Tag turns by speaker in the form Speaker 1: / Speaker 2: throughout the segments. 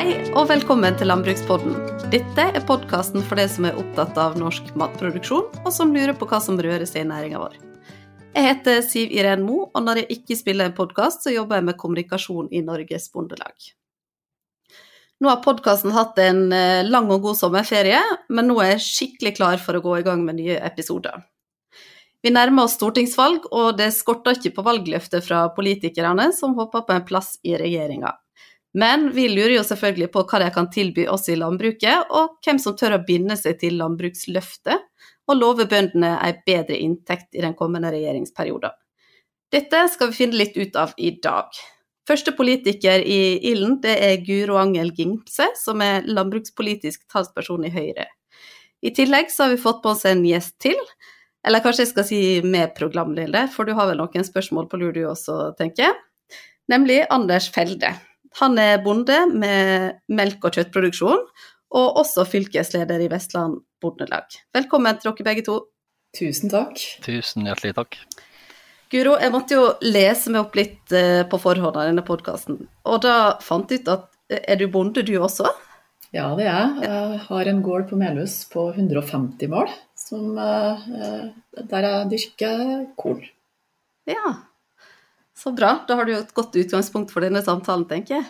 Speaker 1: Hei og velkommen til Landbrukspodden. Dette er podkasten for deg som er opptatt av norsk matproduksjon, og som lurer på hva som rører seg i næringa vår. Jeg heter Siv Iren Mo, og når jeg ikke spiller en podkast, så jobber jeg med kommunikasjon i Norges Bondelag. Nå har podkasten hatt en eh, lang og god sommerferie, men nå er jeg skikkelig klar for å gå i gang med nye episoder. Vi nærmer oss stortingsvalg, og det skorter ikke på valgløfter fra politikerne som håper på en plass i regjeringa. Men vi lurer jo selvfølgelig på hva de kan tilby oss i landbruket, og hvem som tør å binde seg til landbruksløftet og love bøndene ei bedre inntekt i den kommende regjeringsperioden. Dette skal vi finne litt ut av i dag. Første politiker i ilden det er Guro Angel Gimse, som er landbrukspolitisk talsperson i Høyre. I tillegg så har vi fått på oss en gjest til, eller kanskje jeg skal si med programleder, for du har vel noen spørsmål på lur du også, tenker jeg. Nemlig Anders Felde. Han er bonde med melk- og kjøttproduksjon, og også fylkesleder i Vestland Bondelag. Velkommen til dere begge to.
Speaker 2: Tusen takk.
Speaker 3: Tusen hjertelig takk.
Speaker 1: Guro, jeg måtte jo lese meg opp litt eh, på forhånd av denne podkasten, og da fant jeg ut at eh, er du bonde du også?
Speaker 2: Ja, det er jeg. Jeg har en gård på Melhus på 150 mål, som, eh, der jeg dyrker korn.
Speaker 1: Ja, så bra. Da har du jo et godt utgangspunkt for denne samtalen, tenker jeg.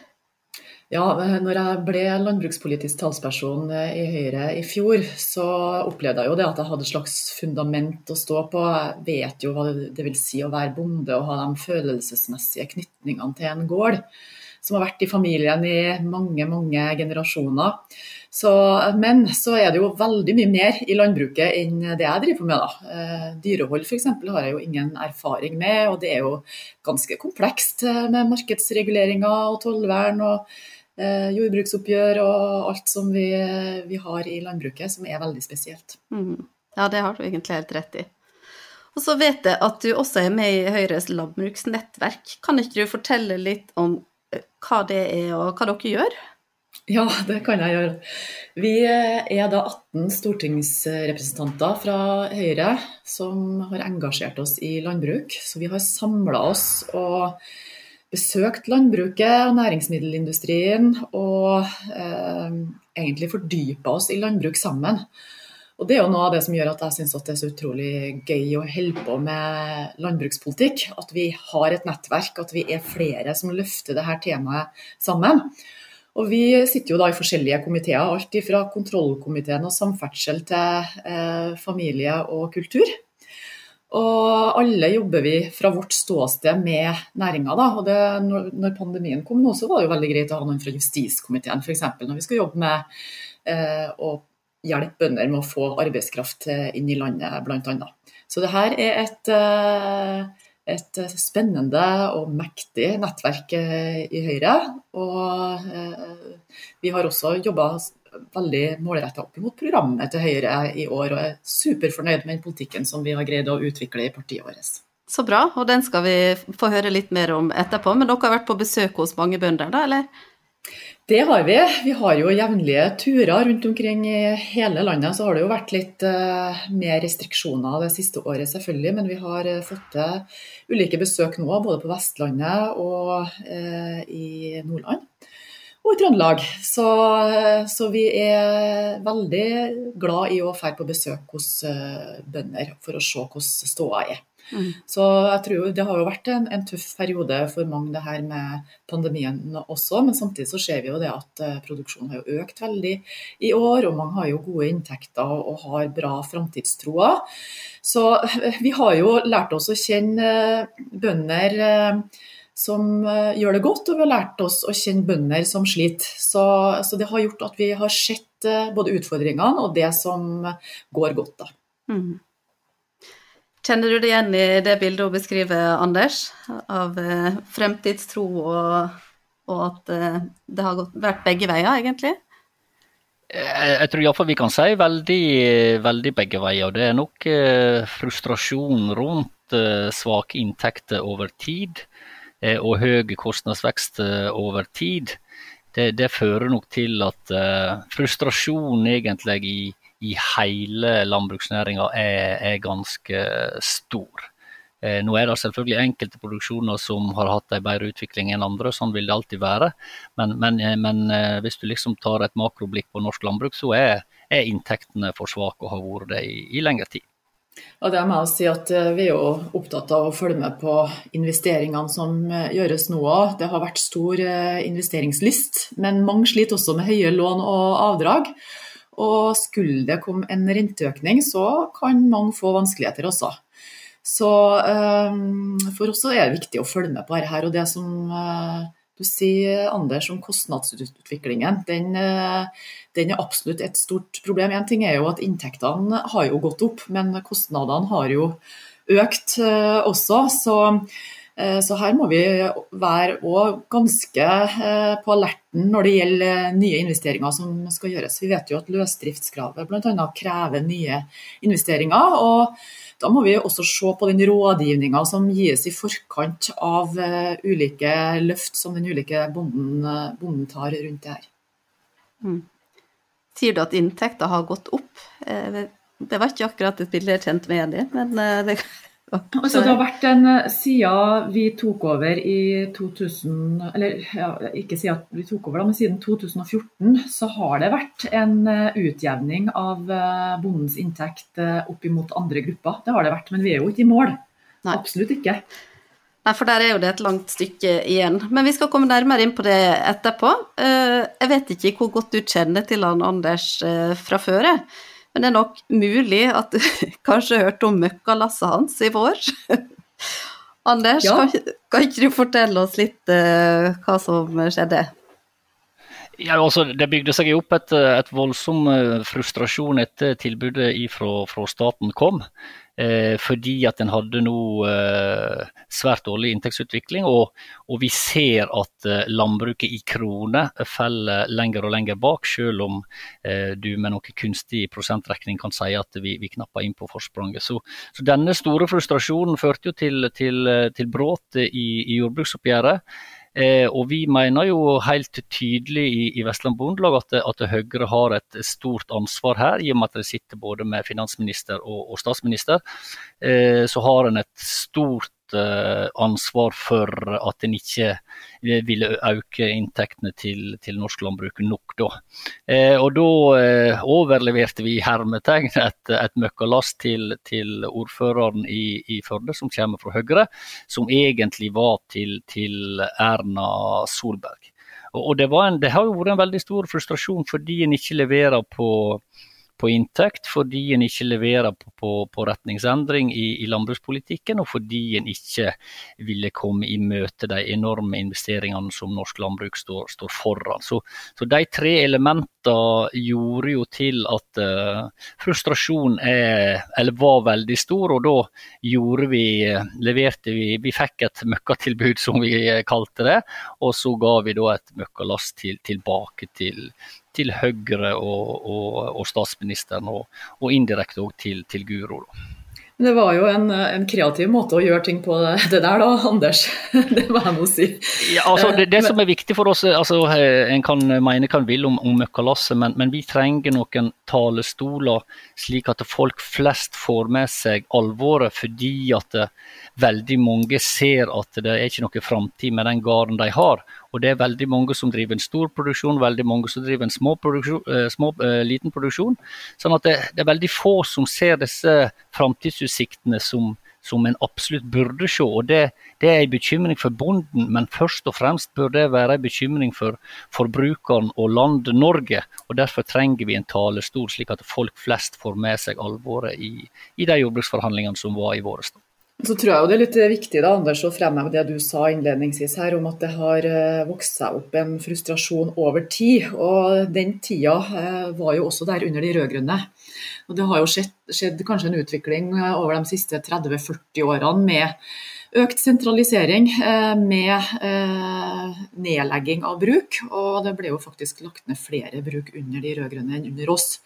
Speaker 2: Ja, når jeg ble landbrukspolitisk talsperson eh, i Høyre i fjor, så opplevde jeg jo det at jeg hadde et slags fundament å stå på. Jeg vet jo hva det vil si å være bonde og ha de følelsesmessige knytningene til en gård som har vært i familien i mange, mange generasjoner. Så, men så er det jo veldig mye mer i landbruket enn det jeg driver med. da. Eh, dyrehold f.eks. har jeg jo ingen erfaring med, og det er jo ganske komplekst eh, med markedsreguleringer og tollvern og eh, jordbruksoppgjør og alt som vi, vi, har i landbruket, som er veldig spesielt.
Speaker 1: Mm. Ja, det har du egentlig helt rett i. Og så vet jeg at du også er med i Høyres landbruksnettverk. Kan ikke du fortelle litt om eh, hva det er og hva dere gjør?
Speaker 2: Ja, det kan jeg gjøre. Vi er da 18 stortingsrepresentanter fra Høyre som har engasjert oss i landbruk. Så vi har samla oss og besøkt landbruket og næringsmiddelindustrien og eh, egentlig fordypa oss i landbruk sammen. Og Det er jo noe av det som gjør at jeg syns det er så utrolig gøy å holde på med landbrukspolitikk. At vi har et nettverk, at vi er flere som løfter dette temaet sammen. Og Vi sitter jo da i forskjellige komiteer, alt fra kontrollkomiteen og samferdsel til eh, familie og kultur. Og alle jobber vi fra vårt ståsted med næringa. Når, når pandemien kom nå, så var det jo veldig greit å ha noen fra justiskomiteen f.eks. når vi skal jobbe med eh, å hjelpe bønder med å få arbeidskraft inn i landet, bl.a. Så det her er et eh, et eh, spennende og mektig nettverk eh, i Høyre. Og eh, vi har også jobba veldig målretta opp mot programmet til Høyre i år, og er superfornøyd med den politikken som vi har greid å utvikle i partiet vårt.
Speaker 1: Så bra, og den skal vi få høre litt mer om etterpå. Men dere har vært på besøk hos mange bønder, da, eller?
Speaker 2: Det har vi. Vi har jo jevnlige turer rundt omkring i hele landet. Så har det jo vært litt uh, mer restriksjoner det siste året, selvfølgelig. Men vi har uh, fått til ulike besøk nå, både på Vestlandet og uh, i Nordland. Og i Trøndelag. Så, så, vi er veldig glad i å dra på besøk hos bønder for å se hvordan ståa er. Så jeg tror det har jo vært en, en, tøff periode for mange det her med pandemien også, men samtidig så ser vi jo det at uh, produksjonen har jo økt veldig i år, og mange har jo gode inntekter og har bra framtidstroa. Så vi har jo lært oss å kjenne uh, bønder som gjør det godt, og vi har lært oss å kjenne bønder som sliter. Så, så det har gjort at vi har sett både utfordringene og det som går godt. da. Mm.
Speaker 1: Kjenner du deg igjen i det bildet hun beskriver, Anders, av eh, fremtidstro og, og at eh, det har gått, vært begge veier, egentlig?
Speaker 3: Jeg, jeg tror iallfall vi kan si veldig, veldig begge veier. Det er nok eh, frustrasjon rundt eh, svake inntekter over tid eh, og høy kostnadsvekst eh, over tid. Det, det, fører nok til at frustrasjon egentlig i i hele landbruksnæringa er, er, ganske stor. Eh, nå er det selvfølgelig enkelte produksjoner som har hatt en bedre utvikling enn andre, sånn vil det alltid være. Men, men, eh, men eh, hvis du liksom tar et makroblikk på norsk landbruk, så er, er inntektene for svake og har vært det i, i lengre tid.
Speaker 2: Ja, det med å si at Vi er jo opptatt av å følge med på investeringene som gjøres nå òg. Det har vært stor investeringslyst, men mange sliter også med høye lån og avdrag. Og skulle det komme en renteøkning, så kan mange få vanskeligheter også. Så um, for oss er det viktig å følge med på dette. Og det som uh, du sier, Anders, om kostnadsutviklingen, den, uh, den, er absolutt et stort problem. En ting er jo at inntektene har jo gått opp, men kostnadene har jo økt uh, også. Så Eh, så her må vi være ganske eh, på alerten når det gjelder nye investeringer som skal gjøres. Vi vet jo at løsdriftskravet bl.a. krever nye investeringer. og Da må vi også se på den rådgivninga som gis i forkant av eh, ulike løft som den ulike bonden, bonden tar rundt det her. Mm.
Speaker 1: Sier du at inntekta har gått opp? Det var ikke akkurat et bilde jeg kjente meg igjen i, men det
Speaker 2: Altså, det har vært en, Siden vi tok over i 2000, eller ja, ikke siden vi tok over, da, men siden 2014, så har det vært en eh, utjevning av eh, bondens inntekt eh, opp imot andre grupper. Det har det vært, men vi er jo ikke i mål. Nei. Absolutt ikke.
Speaker 1: Nei, for der er jo det et langt stykke igjen. Men vi skal komme nærmere inn på det etterpå. Jeg vet ikke hvor godt du kjenner til han Anders fra før. Men det er nok mulig at du kanskje hørte om møkkalasset hans i vår. Anders, ja. kan, kan, ikke du fortelle oss litt uh, hva som skjedde?
Speaker 3: Ja, altså, det bygde seg opp et, et voldsom eh, frustrasjon etter tilbudet fra staten kom. Eh, fordi at en hadde nå eh, svært dårlig inntektsutvikling. Og, og, vi ser at eh, landbruket i kroner faller lenger og lenger bak, selv om du med noe kunstig prosentrekning kan si at vi, vi knapper inn på forspranget. Så, så, denne store frustrasjonen førte jo til, til, til brudd i, i jordbruksoppgjøret. Eh, og vi mener jo helt tydelig i, i Vestland Bondelag at, at, Høyre har et stort ansvar her, i og med at de sitter både med finansminister og, og statsminister. Eh, så har en et stort ansvar for at en ikke ville øke inntektene til, til norsk landbruk nok da. Eh, og da eh, overleverte vi hermetegn et, et møkkalast til, til ordføreren i, i, Førde, som kommer fra Høyre, som egentlig var til, til Erna Solberg. Og det, en, det har jo vært en veldig stor frustrasjon fordi en ikke leverer på på inntekt fordi en ikke leverer på, på, på retningsendring i, i, landbrukspolitikken, og fordi en ikke ville komme i møte de enorme investeringene som norsk landbruk står, står foran. Så, så, de tre elementene gjorde jo til at uh, frustrasjonen er, eller var veldig stor, og da gjorde vi, leverte vi Vi fikk et møkkatilbud, som vi kalte det, og så ga vi da et møkkalass til, tilbake til til Høyre og, og, og statsministeren, og, og indirekte òg til, til Guro.
Speaker 2: Det var jo en, en, kreativ måte å gjøre ting på det der, da, Anders. Det må jeg nå si.
Speaker 3: Ja, altså, det, det, som er viktig for oss, altså, En kan mene hva en vil om, om møkkalasset, men, men, vi trenger noen talestoler slik at folk flest får med seg alvoret, fordi at veldig mange ser at det er ikke noe framtid med den gården de har. Og det er veldig mange som driver en stor produksjon, veldig mange som driver en små produksjon, eh, små, uh, liten produksjon. Sånn at det, det, er veldig få som ser disse framtidsutsiktene som, som en absolutt burde se. og det, det, er en bekymring for bonden, men først og fremst bør det være en bekymring for forbrukeren og landet Norge. og Derfor trenger vi en talestol, slik at folk flest får med seg alvoret i, i de jordbruksforhandlingene som var i stad.
Speaker 2: Så tror jeg jo det er litt viktig da, Anders, å fremheve det du sa innledningsvis her, om at det har eh, vokst seg opp en frustrasjon over tid. Og den tida eh, var jo også der under de rød-grønne. Og det har jo skjedd, skjedd kanskje en utvikling eh, over de siste 30-40 årene med økt sentralisering eh, med eh, nedlegging av bruk. Og det ble jo faktisk lagt ned flere bruk under de rød-grønne enn under oss.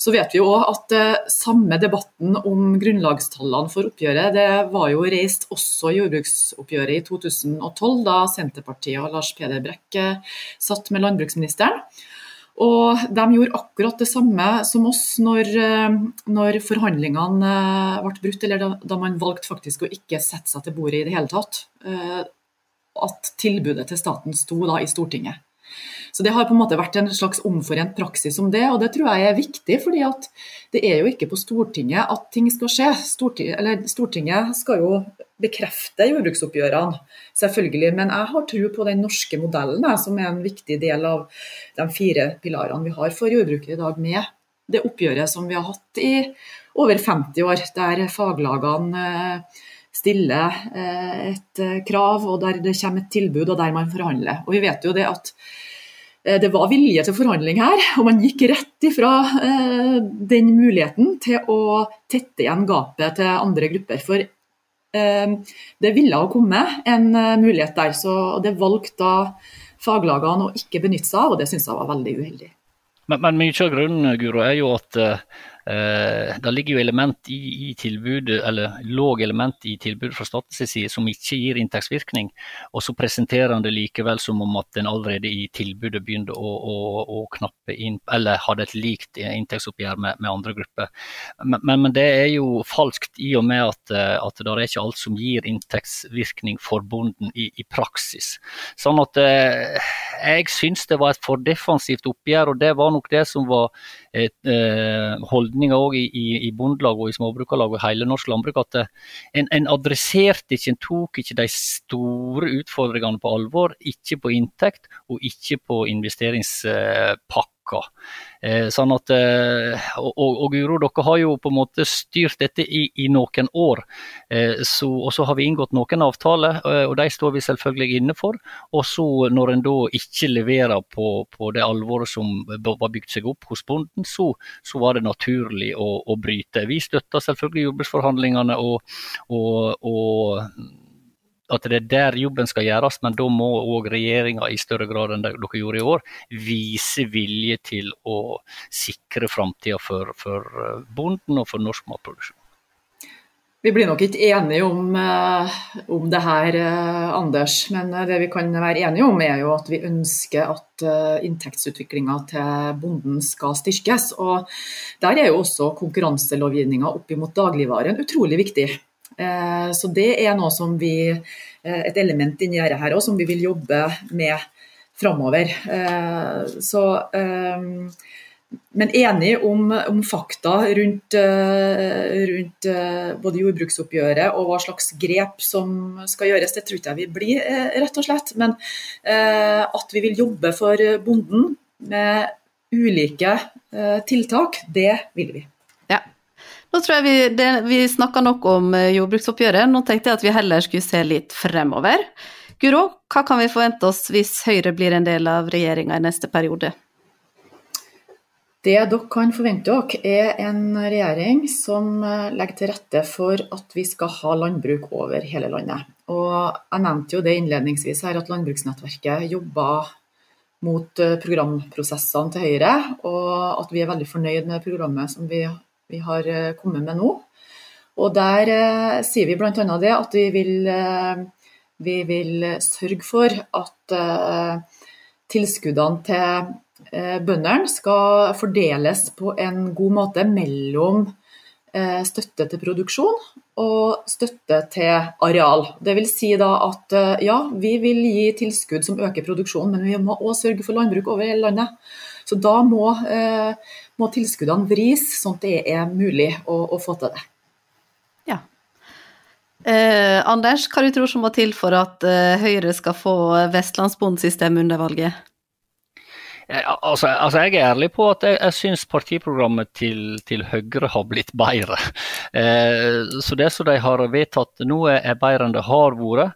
Speaker 2: Så vet vi òg at eh, samme debatten om grunnlagstallene for oppgjøret, det var jo reist også i jordbruksoppgjøret i 2012, da Senterpartiet og Lars Peder Brekk satt med landbruksministeren. Og de gjorde akkurat det samme som oss når, når forhandlingene ble brutt, eller da, da, man valgte faktisk å ikke sette seg til bordet i det hele tatt. At tilbudet til staten sto da i Stortinget. Så det har på en måte vært en slags omforent praksis om det, og det tror jeg er viktig. fordi det er jo ikke på Stortinget at ting skal skje. Stortinget, Stortinget skal jo bekrefte jordbruksoppgjørene, selvfølgelig. Men jeg har tro på den norske modellen, som er en viktig del av de fire pilarene vi har for jordbruket i dag, med det oppgjøret som vi har hatt i over 50 år, der faglagene eh, stiller eh, et eh, krav, og der det kommer et tilbud, og der man forhandler. Og vi vet jo det at Eh, det var vilje til forhandling her, og man gikk rett ifra den muligheten til å tette igjen gapet til andre grupper. For det ville ha kommet en mulighet der, så det valgte faglagene å ikke benytte seg av, og det syns jeg var veldig uheldig.
Speaker 3: Men, men mye av grunnen Guro, er jo at det ligger jo element i, i tilbudet, eller låg element i tilbudet fra statens side som ikke gir inntektsvirkning, og så presenterer han det likevel som om at en allerede i tilbudet begynte å, å, å knappe inn, eller hadde et likt inntektsoppgjør med, med andre grupper. Men, men, men, det er jo falskt i og med at, eh, at det er ikke alt som gir inntektsvirkning for bonden i, i praksis. Sånn at eh, jeg syns det var et for defensivt oppgjør, og det var nok det som var eh, holdninga òg i, i, i bondelag og i småbrukarlag og hele norsk landbruk. At eh, en, en, adresserte ikke, en tok ikke de store utfordringene på alvor. Ikke på inntekt og ikke på investeringspakke noe. Eh, sånn at, eh, og, og, Guro, dere har jo på en måte styrt dette i, i noen år. Eh, så, og så har vi inngått noen avtaler, og de står vi selvfølgelig inne for. Og så når en da ikke leverer på, på det alvoret som var bygd seg opp hos bonden, så, så var det naturlig å, å, bryte. Vi støtter selvfølgelig jordbruksforhandlingene og, og, og at det er der jobben skal gjøres, men da må òg regjeringa i større grad enn dere gjorde i år, vise vilje til å sikre framtida for, for, eh, bonden og for norsk matproduksjon.
Speaker 2: Vi blir nok ikke enige om, eh, om det her, eh, Anders. Men det vi kan være enige om, er jo at vi ønsker at inntektsutviklinga til bonden skal styrkes. Og der er jo også konkurranselovgivninga opp mot dagligvaren utrolig viktig. Eh, så det er noe som vi, eh, et element inni dette her òg, som vi vil jobbe med framover. Eh, så, men enig om, om fakta rundt, rundt, både jordbruksoppgjøret og hva slags grep som skal gjøres, det tror jeg vi blir, rett og slett. Men at vi vil jobbe for bonden med ulike tiltak, det vil vi.
Speaker 1: Nå tror jeg vi, det, vi snakka nok om eh, jordbruksoppgjøret, nå tenkte jeg at vi heller skulle se litt fremover. Guro, hva kan vi forvente oss hvis Høyre blir en del av regjeringa i neste periode?
Speaker 2: Det dere kan forvente dere, er en regjering som eh, legger til rette for at vi skal ha landbruk over hele landet. Og Jeg nevnte jo det innledningsvis her at Landbruksnettverket jobber mot eh, programprosessene til Høyre, og at vi er veldig fornøyd med programmet som vi vi har eh, kommet med nå. Og Der eh, sier vi bl.a. det at vi vil, eh, vi vil, sørge for at tilskuddene til bøndene skal fordeles på en god måte mellom støtte til produksjon og støtte til areal. Det vil si da at ja, vi vil gi tilskudd som øker produksjonen, men vi må også sørge for landbruk over hele landet. Så da må, må tilskuddene vris, sånn at det er mulig å, å få til det.
Speaker 1: Ja. Eh, Anders, hva du tror som må til for at eh, Høyre skal få vestlandsbondsystemet under valget?
Speaker 3: Altså, altså, Jeg er ærlig på at jeg, jeg syns partiprogrammet til, til, Høyre har blitt bedre. Eh, så det som de har vedtatt nå er bedre enn det har vært.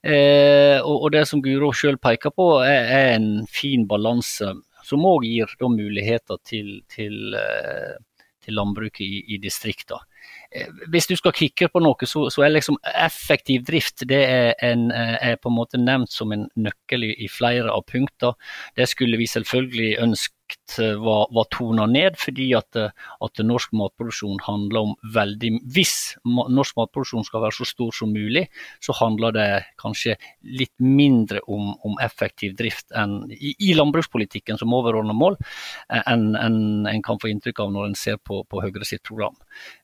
Speaker 3: Eh, og, og, det som Guro sjøl peker på er, er en fin balanse som òg gir da, muligheter til, til, eh, til landbruket i, i distriktene. Eh, hvis du skal kikke på noe, så, så er liksom effektiv drift det er, en, eh, er, på en måte nevnt som en nøkkel i, flere av punktene. Det skulle vi selvfølgelig ønske sterkt eh, var, var tona ned, fordi at, eh, at, norsk matproduksjon handler om veldig Hvis norsk matproduksjon skal være så stor som mulig, så handler det kanskje litt mindre om, om effektiv drift enn, i, i landbrukspolitikken som overordna mål enn en, en kan få inntrykk av når en ser på, på Høyre sitt program.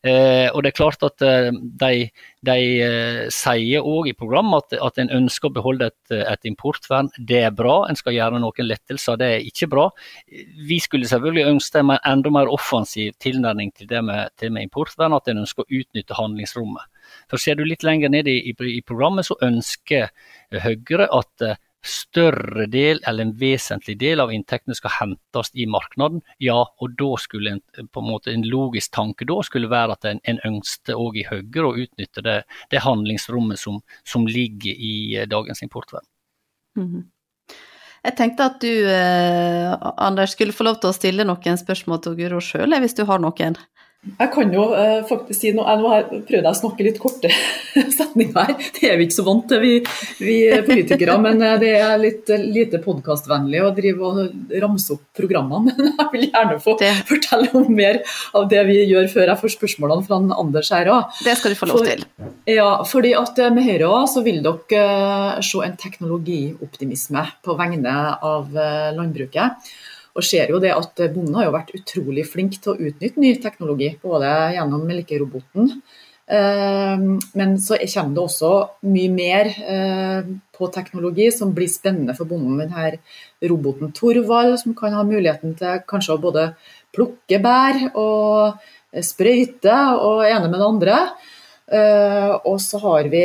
Speaker 3: Eh, og det er klart at de, de eh, sier òg i programmet at, at en ønsker å beholde et, et importvern. Det er bra. En skal gjøre noen lettelser, det er ikke bra. Vi skulle selvfølgelig ønske en enda mer offensiv tilnærming til det med, til med importvern, at en ønsker å utnytte handlingsrommet. For Ser du litt lenger ned i, i, i programmet, så ønsker Høyre at eh, større del, eller en vesentlig del av inntektene skal hentes i markedet. Ja, og da skulle en, på en måte en logisk tanke da skulle være at en, en ønsket òg i Høyre å utnytte det, det handlingsrommet som, som, ligger i eh, dagens importvern. Mm -hmm.
Speaker 1: Jeg tenkte at du, eh, Anders, skulle få lov til å stille noen spørsmål til Guro sjøl, hvis du har noen?
Speaker 2: Jeg kan jo eh, faktisk si noe, Nå prøvde jeg å snakke litt korte setninger her. Det er vi ikke så vant til, vi, vi politikere. Men uh, det er litt uh, lite podkastvennlig å drive og ramse opp programmene. Men jeg vil gjerne få det. fortelle om mer av det vi gjør før jeg får spørsmålene fra Anders her òg.
Speaker 1: Det skal du få lov til.
Speaker 2: ja, fordi at med Høyre også, så vil dere se en teknologioptimisme på vegne av landbruket. Og ser jo det at Bonden har jo vært utrolig flink til å utnytte ny teknologi, både gjennom melkeroboten. Eh, men så kommer det også mye mer eh, på teknologi som blir spennende for bonden. Denne roboten Torvald, som kan ha muligheten til kanskje å både plukke bær og sprøyte og ene med det andre. Og så har vi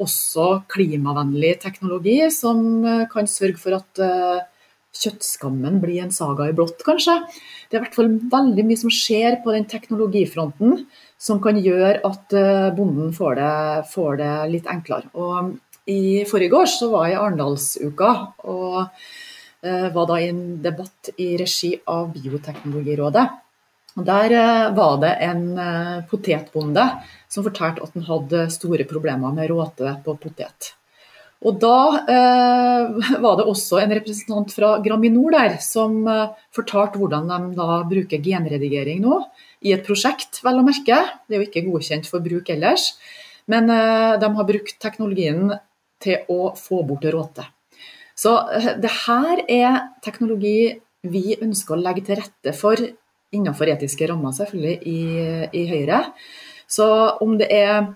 Speaker 2: også klimavennlig teknologi som kan sørge for at kjøttskammen blir en saga i blått, kanskje. Det er i hvert fall veldig mye som skjer på den teknologifronten som kan gjøre at eh, bonden får det, får det litt enklere. Og I forrige år så var jeg i Arendalsuka og uh, var da i en debatt i regi av Bioteknologirådet. Og Der uh, var det en potetbonde som fortalte at han hadde store problemer med råte på potet. Og da eh, var det også en representant fra Graminor der som eh, fortalte hvordan de da bruker genredigering nå, i et prosjekt, vel å merke. Det er jo ikke godkjent for bruk ellers. Men eh, de har brukt teknologien til å få bort råte. Så eh, det her er teknologi vi ønsker å legge til rette for innenfor etiske rammer, selvfølgelig, i, i Høyre. Så om det er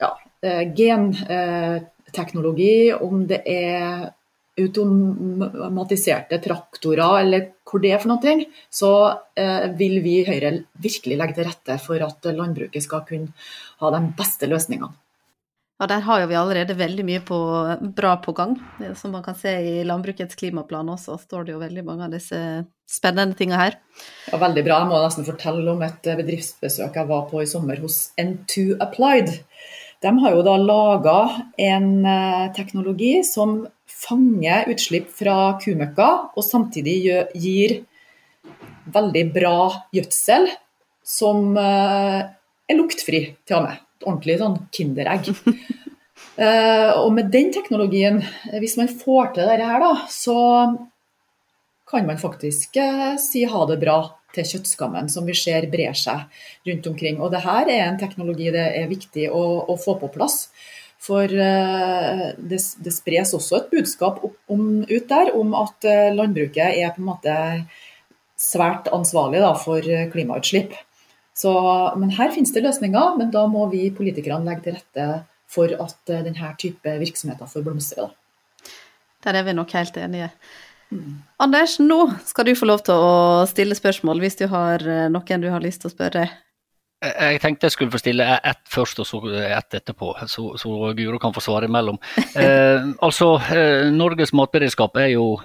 Speaker 2: ja, eh, gen eh, teknologi, om det er automatiserte traktorer eller hvor det er for noe, så eh, vil vi i Høyre virkelig legge til rette for at landbruket skal kunne ha de beste løsningene.
Speaker 1: Ja, Der har jo vi allerede veldig mye på, bra på gang. Som man kan se i landbrukets klimaplan også, står det jo veldig mange av disse spennende tingene her.
Speaker 2: Ja, Veldig bra. Jeg må nesten fortelle om et bedriftsbesøk jeg var på i sommer hos N2 Applied. De har jo da laga en eh, teknologi som fanger utslipp fra kumøkka, og samtidig gir veldig bra gjødsel som eh, er luktfri, til og med. Et ordentlig sånn Kinderegg. Eh, og med den teknologien, hvis man får til dette her, da, så kan man faktisk si ha det bra til kjøttskammen, som vi ser brer seg rundt omkring. Og det her er en teknologi det er viktig å, å få på plass. For uh, det, det, spres også et budskap om, ut der om at uh, landbruket er på en måte svært ansvarlig da, for klimautslipp. Så, men her finnes det løsninger, men da må vi politikerne legge til rette for at uh, denne type virksomheter får blomstre.
Speaker 1: Der er vi nok helt enige. Mm. Anders, nå skal du få lov til å stille spørsmål hvis du har eh, noen du har lyst til å spørre.
Speaker 3: Jeg tenkte jeg skulle få stille ett først og så ett etterpå, så, så Guro kan få svare imellom. Eh, altså, eh, Norges matberedskap er jo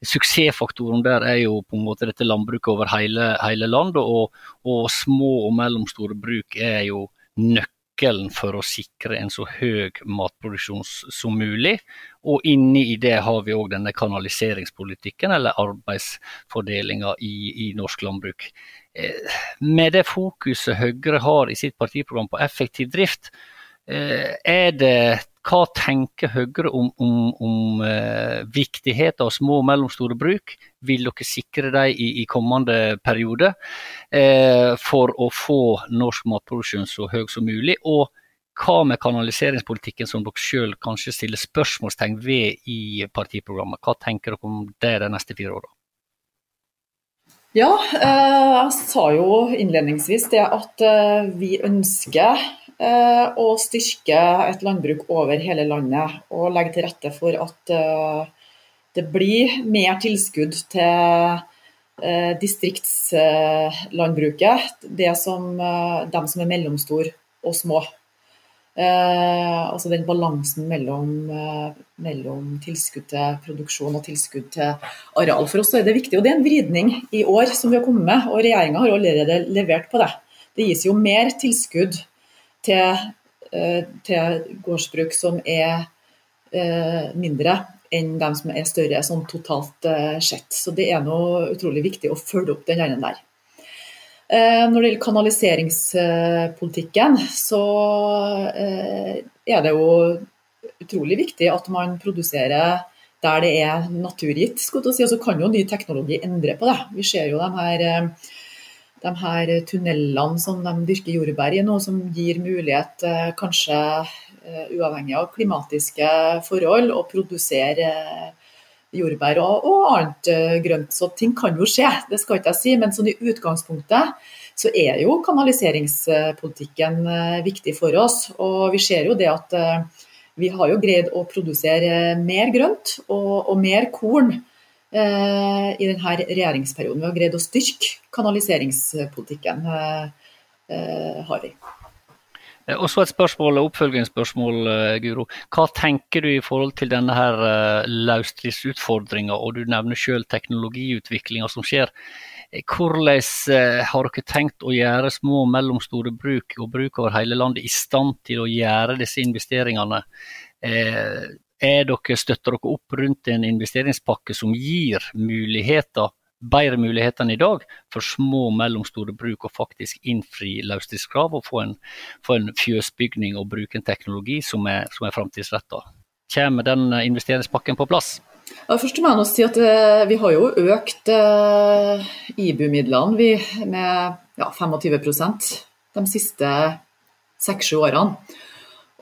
Speaker 3: Suksessfaktoren der er jo på en måte dette landbruket over hele, hele landet, og, og små og mellomstore bruk er jo nøkkelen nøkkelen for å sikre en så høy matproduksjon som mulig. Og inni i det har vi òg denne kanaliseringspolitikken, eller arbeidsfordelinga i, i, norsk landbruk. Eh, med det fokuset Høyre har i sitt partiprogram på effektiv drift, eh, er det hva tenker Høyre om, om, om eh, viktigheten av små og mellomstore bruk? Vil dere sikre dem i, i, kommende periode eh, for å få norsk matproduksjon så høy som mulig? Og hva med kanaliseringspolitikken som dere selv kanskje stiller spørsmålstegn ved i partiprogrammet? Hva tenker dere om det de neste fire åra?
Speaker 2: Ja, eh, jeg sa jo innledningsvis det at eh, vi ønsker eh, å styrke et landbruk over hele landet og legge til rette for at det blir mer tilskudd til distriktslandbruket. Det som, dem som er mellomstore og små. Eh, altså den balansen mellom, eh, mellom, tilskudd til produksjon og tilskudd til areal. For oss er det viktig. og Det er en vridning i år som vi har kommet med, og regjeringa har allerede levert på det. Det gis jo mer tilskudd til, eh, til gårdsbruk som er mindre enn de som er større sånn totalt sett. Så det er noe utrolig viktig å følge opp den der. Eh, når det gjelder kanaliseringspolitikken, så eh, er det jo utrolig viktig at man produserer der det er naturgitt. Og så kan jo ny teknologi endre på det. Vi ser jo de her, eh, de her tunnelene som de dyrker jordbær i nå, som gir mulighet, kanskje uavhengig av klimatiske forhold, å produsere jordbær og, og, annet uh, grønt. Så ting kan jo skje, det skal ikke jeg si. Men sånn i utgangspunktet så er jo kanaliseringspolitikken uh, viktig for oss. Og vi ser jo det at uh, vi har jo greid å produsere mer grønt og, og mer korn i denne regjeringsperioden. Vi har greid å styrke kanaliseringspolitikken, har vi.
Speaker 3: Eh, og så et spørsmål, oppfølgingsspørsmål, eh, Guro. Hva tenker du i forhold til denne her uh, løsdriftsutfordringa, og du nevner selv teknologiutviklinga som skjer. Hvordan har dere tenkt å gjøre små og mellomstore bruk og bruk over hele landet i stand til å gjøre disse investeringene? Er dere, støtter dere opp rundt en investeringspakke som gir muligheter bedre muligheter enn i dag for små og mellomstore bruk å faktisk innfri løsdriftskrav og få en, få en, fjøsbygning og bruke en teknologi som er, som er framtidsretta. Kommer den eh, investeringspakken på plass?
Speaker 2: Ja, først må jeg si at uh, Vi har jo økt eh, IBU-midlene med ja, 25% de siste seks-sju årene.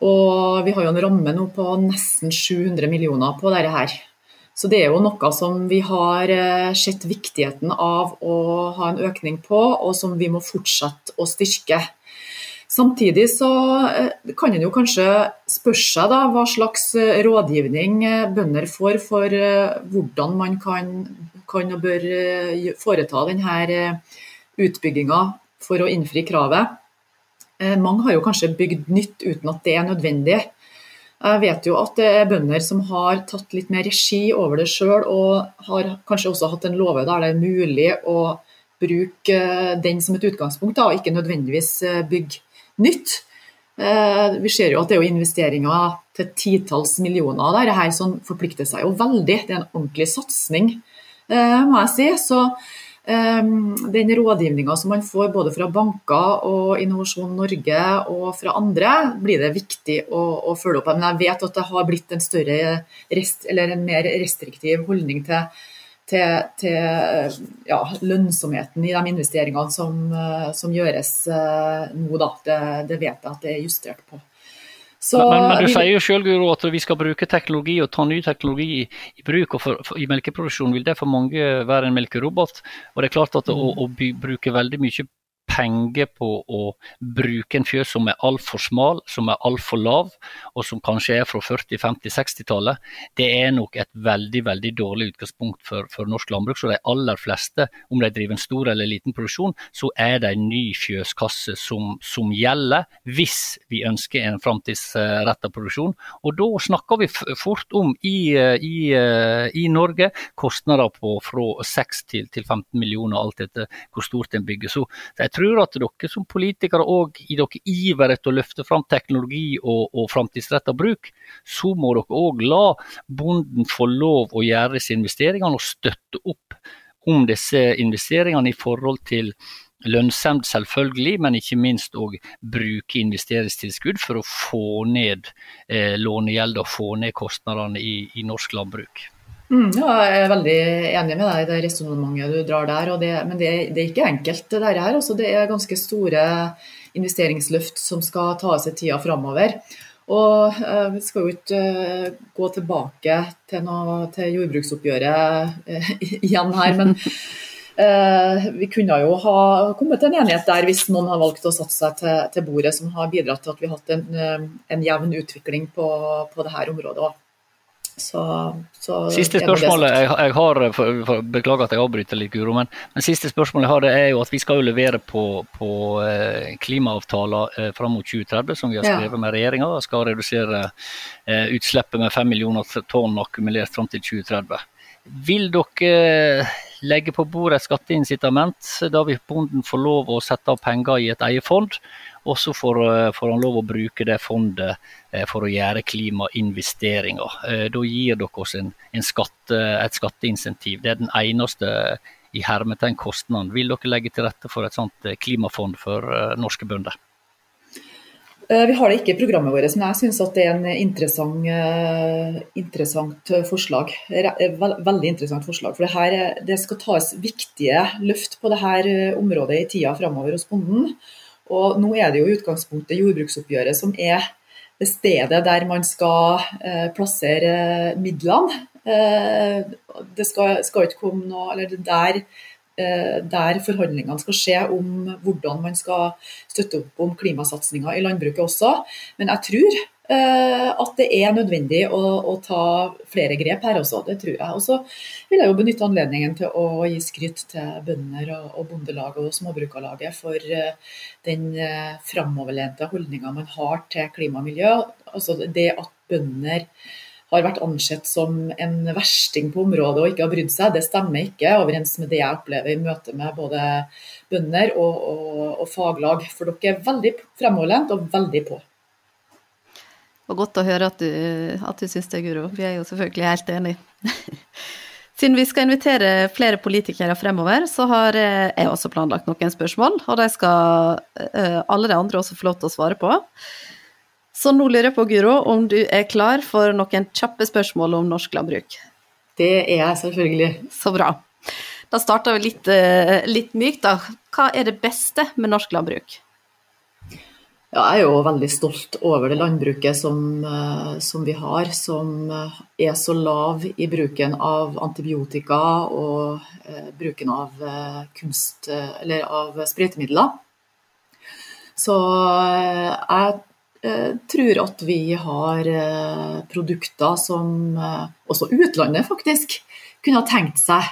Speaker 2: Og vi har jo en ramme nå på nesten 700 millioner på dette her. Så det er jo noe som vi har eh, sett viktigheten av å ha en økning på, og som vi må fortsette å styrke. Samtidig så eh, kan en jo kanskje spørre seg da, hva slags eh, rådgivning bønder får for hvordan man kan, kan og bør foreta denne utbygginga for å innfri kravet. Mange har jo kanskje bygd nytt uten at det er nødvendig. Jeg vet jo at det er bønder som har tatt litt mer regi over det sjøl, og har kanskje også hatt en låve der det er mulig å bruke den som et utgangspunkt, da, og ikke nødvendigvis eh, bygge nytt. Eh, vi ser jo at det er investeringer til titalls millioner der, det her som forplikter seg jo veldig. Det er en ordentlig satsing, eh, må jeg si. Så den rådgivninga som man får både fra banker og Innovasjon Norge og fra andre, blir det viktig å, å følge opp. Men jeg vet at det har blitt en rest, en mer restriktiv holdning til, til, til ja, lønnsomheten i de investeringene som, som gjøres eh, nå. Det, det vet jeg at det er justert på.
Speaker 3: Så, men, men, du sier jo selv at vi skal bruke teknologi og ta ny teknologi i, i bruk. og for, for, I melkeproduksjon vil det for mange være en melkerobot. og det er klart at mm. å, å by, bruke veldig mye penger på å bruke en fjøs som er altfor smal, som er altfor lav, og som kanskje er fra 40-, 50-, 60-tallet, det er nok et veldig veldig dårlig utgangspunkt for, for, norsk landbruk. Så de aller fleste, om de driver en stor eller liten produksjon, så er det en ny fjøskasse som, som gjelder, hvis vi ønsker en framtidsretta produksjon. Og da snakker vi fort om i, i, i Norge kostnader på fra 6 til, til 15 millioner, alt etter hvor stort en bygger. Så jeg tror at dere som politikere og i dere iver etter å løfte fram teknologi og, og framtidsretta bruk, så må dere òg la bonden få lov å gjøre disse investeringene og støtte opp om disse investeringene i forhold til lønnsomt selvfølgelig, men ikke minst òg bruke investeringstilskudd for å få ned eh, lånegjeld og få ned kostnadene i, i norsk landbruk.
Speaker 2: Mm, ja, jeg er veldig enig med deg i det resonnementet du drar der. Det, men det, det, er ikke enkelt, det her. Altså, det er ganske store investeringsløft som skal tas i tida framover. Og eh, Vi skal jo ikke eh, gå tilbake til, noe, til jordbruksoppgjøret eh, igjen her, men vi kunne jo ha kommet til en enighet der hvis noen har valgt å satse seg til, til bordet, som har bidratt til at vi har hatt en, en jevn utvikling på, på dette området. Også.
Speaker 3: Så, så siste spørsmålet jeg, jeg har, for, for, beklager at jeg avbryter litt, Guro, men, men, siste spørsmålet jeg har det er jo at vi skal jo levere på, på eh, klimaavtaler eh, fram mot 2030, som vi har skrevet ja. med regjeringa. Skal redusere eh, utslippet med 5 millioner tonn akkumulert fram til 2030. Vil dere legge på bordet et skatteincitament, da vil bonden få lov å sette av penger i et eierfond. fond? Og så får, eh, får, han lov å bruke det fondet eh, for å gjøre klimainvesteringer. Eh, da gir dere oss en, en skatte, et skatteinsentiv. Det er den eneste i hermetegn kostnaden. Vil dere legge til rette for et sånt klimafond for norske bønder?
Speaker 2: Vi har det ikke i programmet vårt, men jeg syns det er en interessant, interessant forslag. Veldig interessant forslag. For det, her, det skal tas viktige løft på dette området i tida framover hos bonden. Og nå er det jo i utgangspunktet jordbruksoppgjøret som er det stedet der man skal eh, plassere midlene. Eh, det skal, skal, ikke komme noe Eller det der, eh, der forhandlingene skal skje om hvordan man skal støtte opp om klimasatsinga i landbruket også. Men jeg tror Eh, at det er nødvendig å, å, ta flere grep her også. Det tror jeg. Og så vil jeg jo benytte anledningen til å gi skryt til bønder og, og Bondelaget og Småbrukarlaget for uh, den framoverlente holdninga man har til klima og miljø. Altså det at bønder har vært ansett som en versting på området og ikke har brydd seg, det stemmer ikke overens med det jeg opplever i møte med både bønder og, og, og faglag. For dere er veldig fremoverlent og veldig på.
Speaker 1: Og godt å høre at du, at du syns det, Guro. Vi er jo selvfølgelig helt enige. Siden vi skal invitere flere politikere fremover, så har eh, jeg også planlagt noen spørsmål. Og de skal eh, alle de andre også få lov til å svare på. Så nå lurer jeg på, Guro, om du er klar for noen kjappe spørsmål om norsk landbruk?
Speaker 2: Det er jeg selvfølgelig.
Speaker 1: Så bra. Da starter vi litt, eh, litt mykt, da. Hva er det beste med norsk landbruk?
Speaker 2: Ja, jeg er jo veldig stolt over det landbruket som, eh, som, vi har, som eh, er så lav i bruken av antibiotika og eh, bruken av kunst, eller av sprøytemidler. Så eh, jeg tror at vi har produkter som også utlandet faktisk kunne ha tenkt seg.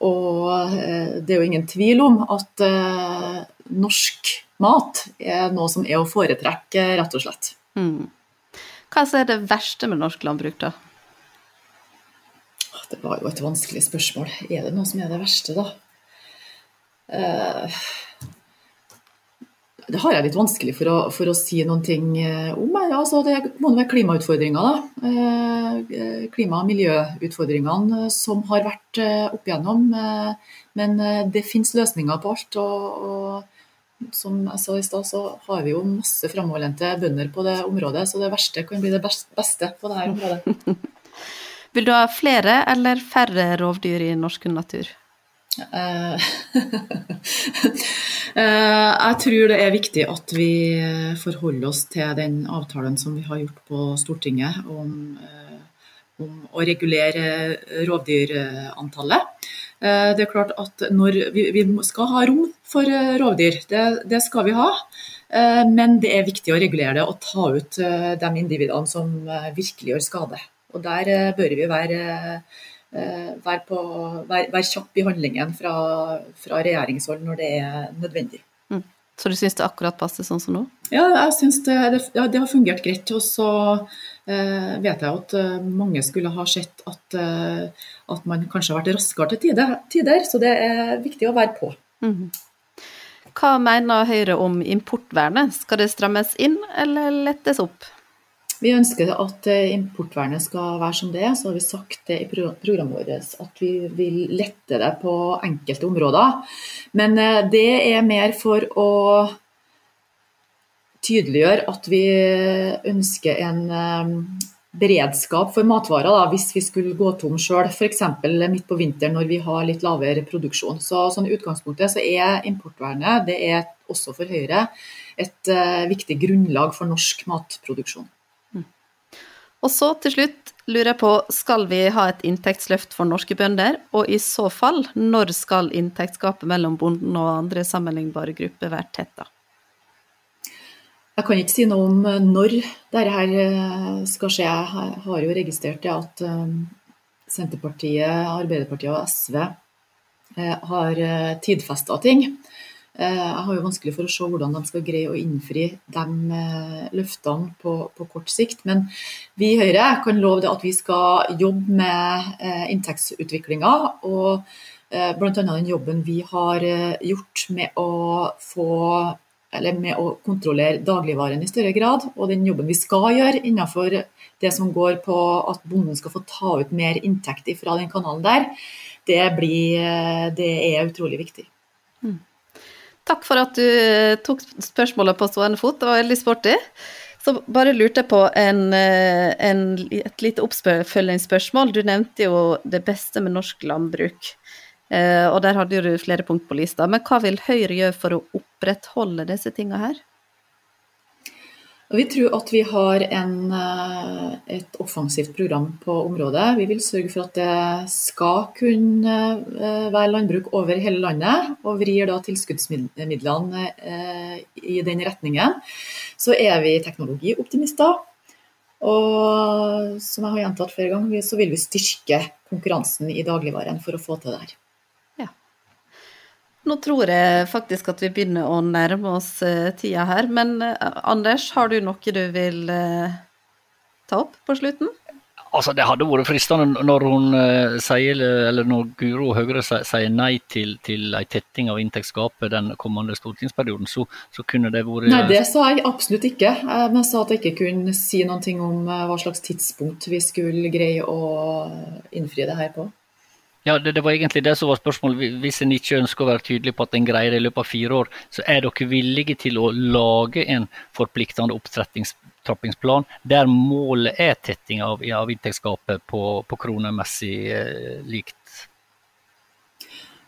Speaker 2: og det er jo ingen tvil om at norsk mat er noe som er å foretrekke, rett og slett. Mm.
Speaker 1: Hva er det verste med norsk landbruk, da?
Speaker 2: Det var jo et vanskelig spørsmål. Er det noe som er det verste, da? Det har jeg litt vanskelig for å, for å si noen ting om. om. Altså, det må være klimautfordringer, da. Uh, klima- og miljøutfordringene som har vært opp igjennom. Men det finnes løsninger på alt. og, og som jeg sa i stad, så har vi jo masse framoverlente bønder på det området, så det verste kan bli det beste på dette området.
Speaker 1: Vil du ha flere eller færre rovdyr i norsk natur?
Speaker 2: Eh, eh, jeg tror det er viktig at vi forholder oss til den avtalen som vi har gjort på Stortinget om, eh, om å regulere rovdyrantallet. Eh, det er klart at vi, vi skal ha rom for eh, rovdyr, det, det, skal vi ha. Eh, men det er viktig å regulere det og ta ut de individene som virkelig gjør skade. Og Der bør vi være, være, på, være, være kjapp i handlingen fra, fra regjeringshold når det er nødvendig.
Speaker 1: Mm. Så du syns det akkurat passer sånn som nå?
Speaker 2: Ja, jeg synes det, det, ja, det, har fungert greit. Og så eh, vet jeg at mange skulle ha sett at eh, at man kanskje har vært raskere til tider, så det er viktig å være på. Mm.
Speaker 1: Hva mener Høyre om importvernet, skal det strammes inn eller lettes opp?
Speaker 2: Vi ønsker at eh, importvernet skal være som det er. Så har vi sagt det i programmet vårt at vi vil lette det på enkelte områder. Men eh, det er mer for å tydeliggjøre at vi ønsker en eh, beredskap for matvarer da, hvis vi skulle gå tom sjøl, f.eks. midt på vinteren når vi har litt lavere produksjon. Så sånn I utgangspunktet så er importvernet det er også for Høyre et uh, viktig grunnlag for norsk matproduksjon.
Speaker 1: Og så til slutt lurer jeg på, skal vi ha et inntektsløft for norske bønder, og i så fall, når skal inntektsgapet mellom bonden og andre sammenlignbare grupper være tetta?
Speaker 2: Jeg kan ikke si noe om eh, når dette eh, skal skje. Jeg har jo registrert at eh, Senterpartiet, Arbeiderpartiet og SV har tidfesta ting. Jeg har jo vanskelig for å se hvordan de skal greie å innfri de løftene på, på kort sikt. Men vi i Høyre kan love at vi skal jobbe med inntektsutviklinga. Og bl.a. den jobben vi har gjort med å få med å kontrollere dagligvaren i større grad. Og den jobben vi skal gjøre innenfor det som går på at bonden skal få ta ut mer inntekt fra den kanalen der, det, blir, det er utrolig viktig.
Speaker 1: Takk for at du eh, tok spørsmålet på stående fot, det var veldig sporty. Så bare lurte jeg på en, eh, en, et lite oppfølgingsspørsmål. Du nevnte jo det beste med norsk landbruk. Eh, og der hadde du flere punkt på lista. Men hva vil Høyre gjøre for å opprettholde disse tinga her?
Speaker 2: Vi tror at vi har en, eh, et offensivt program på området. Vi vil sørge for at det skal kunne eh, være landbruk over hele landet, og vrir da tilskuddsmidlene i den retningen. Så er vi teknologioptimister. Og som jeg har gjentatt flere ganger, så vil vi styrke konkurransen i dagligvaren for å få til det her.
Speaker 1: Nå tror jeg faktisk at vi begynner å nærme oss uh, tida her. Men uh, Anders, har du noe du vil uh, ta opp på slutten?
Speaker 3: Altså, Det hadde vært fristende når hun sier, eller når Guro Høgre sier nei til, til en tetting av inntektsgapet den kommende stortingsperioden, så, så, kunne det vært
Speaker 2: Nei, det sa jeg absolutt ikke. Men jeg sa at jeg ikke kunne si noe om hva slags tidspunkt vi skulle greie å innfri det her på.
Speaker 3: Ja, det, det, var egentlig det som var spørsmålet. Hvis en ikke ønsker å være tydelig på at en greier det i løpet av fire år, så er dere villige til å lage en forpliktende opptrappingsplan der målet er tetting av, av inntektsgapet på, på kronemessig eh, likt?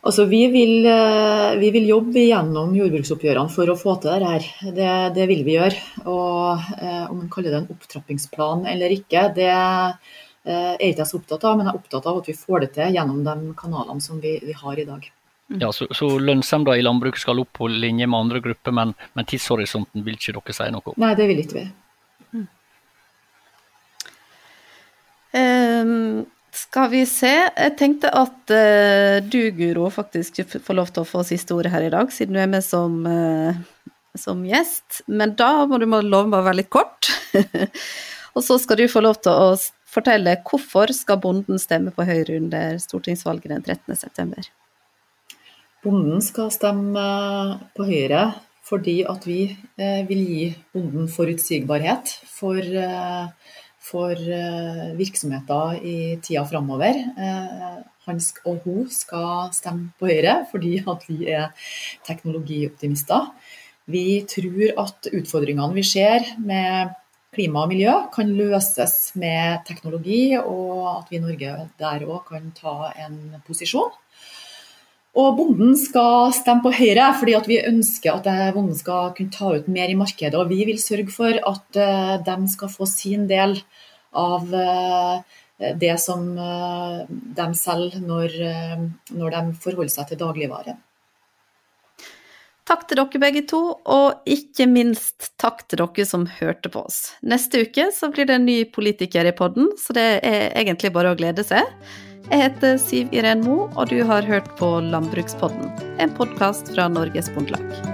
Speaker 2: Altså, vi, vil, eh, vi, vil, jobbe gjennom jordbruksoppgjørene for å få til dette. Det, det vil vi gjøre. Og eh, Om man kaller det en opptrappingsplan eller ikke, det Eh, er ikke jeg så opptatt av, men jeg er opptatt av at vi får det til gjennom de kanalene som vi, vi har i dag.
Speaker 3: Mm. Ja, Så, så lønnsomheten i landbruket skal opp på linje med andre grupper, men, men, tidshorisonten vil ikke dere si noe om?
Speaker 2: Nei, det vil ikke vi. Mm.
Speaker 1: Um, skal vi se. Jeg tenkte at uh, du, Guro, faktisk får lov til å få siste ordet her i dag, siden du er med som, uh, som gjest. Men da må du love meg å være litt kort. og så skal du få lov til å fortelle hvorfor skal bonden stemme på Høyre under stortingsvalget den 13.9.
Speaker 2: Bonden skal stemme på Høyre fordi at vi eh, vil gi bonden forutsigbarhet for, eh, for eh, virksomheter i tida framover. Han og hun skal stemme på Høyre fordi at vi er teknologioptimister. Vi tror at utfordringene vi ser med klima og miljø kan løses med teknologi, og at vi i Norge der òg kan ta en posisjon. Og bonden skal stemme på Høyre, fordi vi ønsker at bonden skal kunne ta ut mer i markedet. Og vi vil sørge for at eh, de skal få sin del av eh, det som eh, de selger når, de forholder seg til dagligvare.
Speaker 1: Takk til dere begge to, og ikke minst takk til dere som hørte på oss. Neste uke så blir det en ny politiker i podden, så det er egentlig bare å glede seg. Jeg heter Siv Iren Mo, og du har hørt på Landbrukspodden, en podkast fra Norges Bondelag.